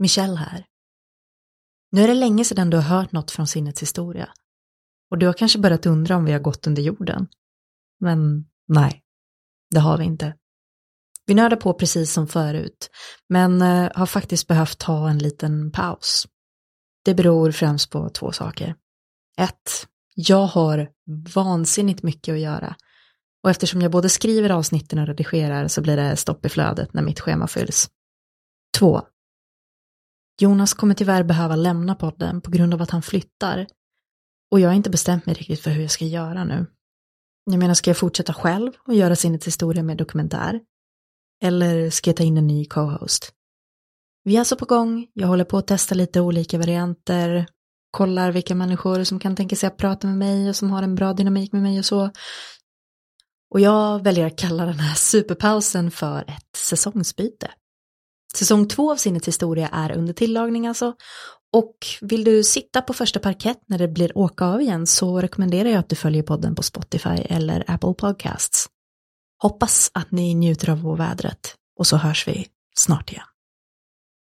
Michelle här. Nu är det länge sedan du har hört något från sinnets historia. Och du har kanske börjat undra om vi har gått under jorden. Men nej, det har vi inte. Vi nördar på precis som förut, men eh, har faktiskt behövt ta en liten paus. Det beror främst på två saker. Ett, jag har vansinnigt mycket att göra. Och eftersom jag både skriver avsnitten och redigerar så blir det stopp i flödet när mitt schema fylls. Två, Jonas kommer tyvärr behöva lämna podden på grund av att han flyttar. Och jag har inte bestämt mig riktigt för hur jag ska göra nu. Jag menar, ska jag fortsätta själv och göra sinnets historia med dokumentär? Eller ska jag ta in en ny co-host? Vi är alltså på gång, jag håller på att testa lite olika varianter, kollar vilka människor som kan tänka sig att prata med mig och som har en bra dynamik med mig och så. Och jag väljer att kalla den här superpausen för ett säsongsbyte. Säsong två av Sinnets historia är under tillagning alltså. Och vill du sitta på första parkett när det blir åka av igen så rekommenderar jag att du följer podden på Spotify eller Apple Podcasts. Hoppas att ni njuter av vårvädret och så hörs vi snart igen.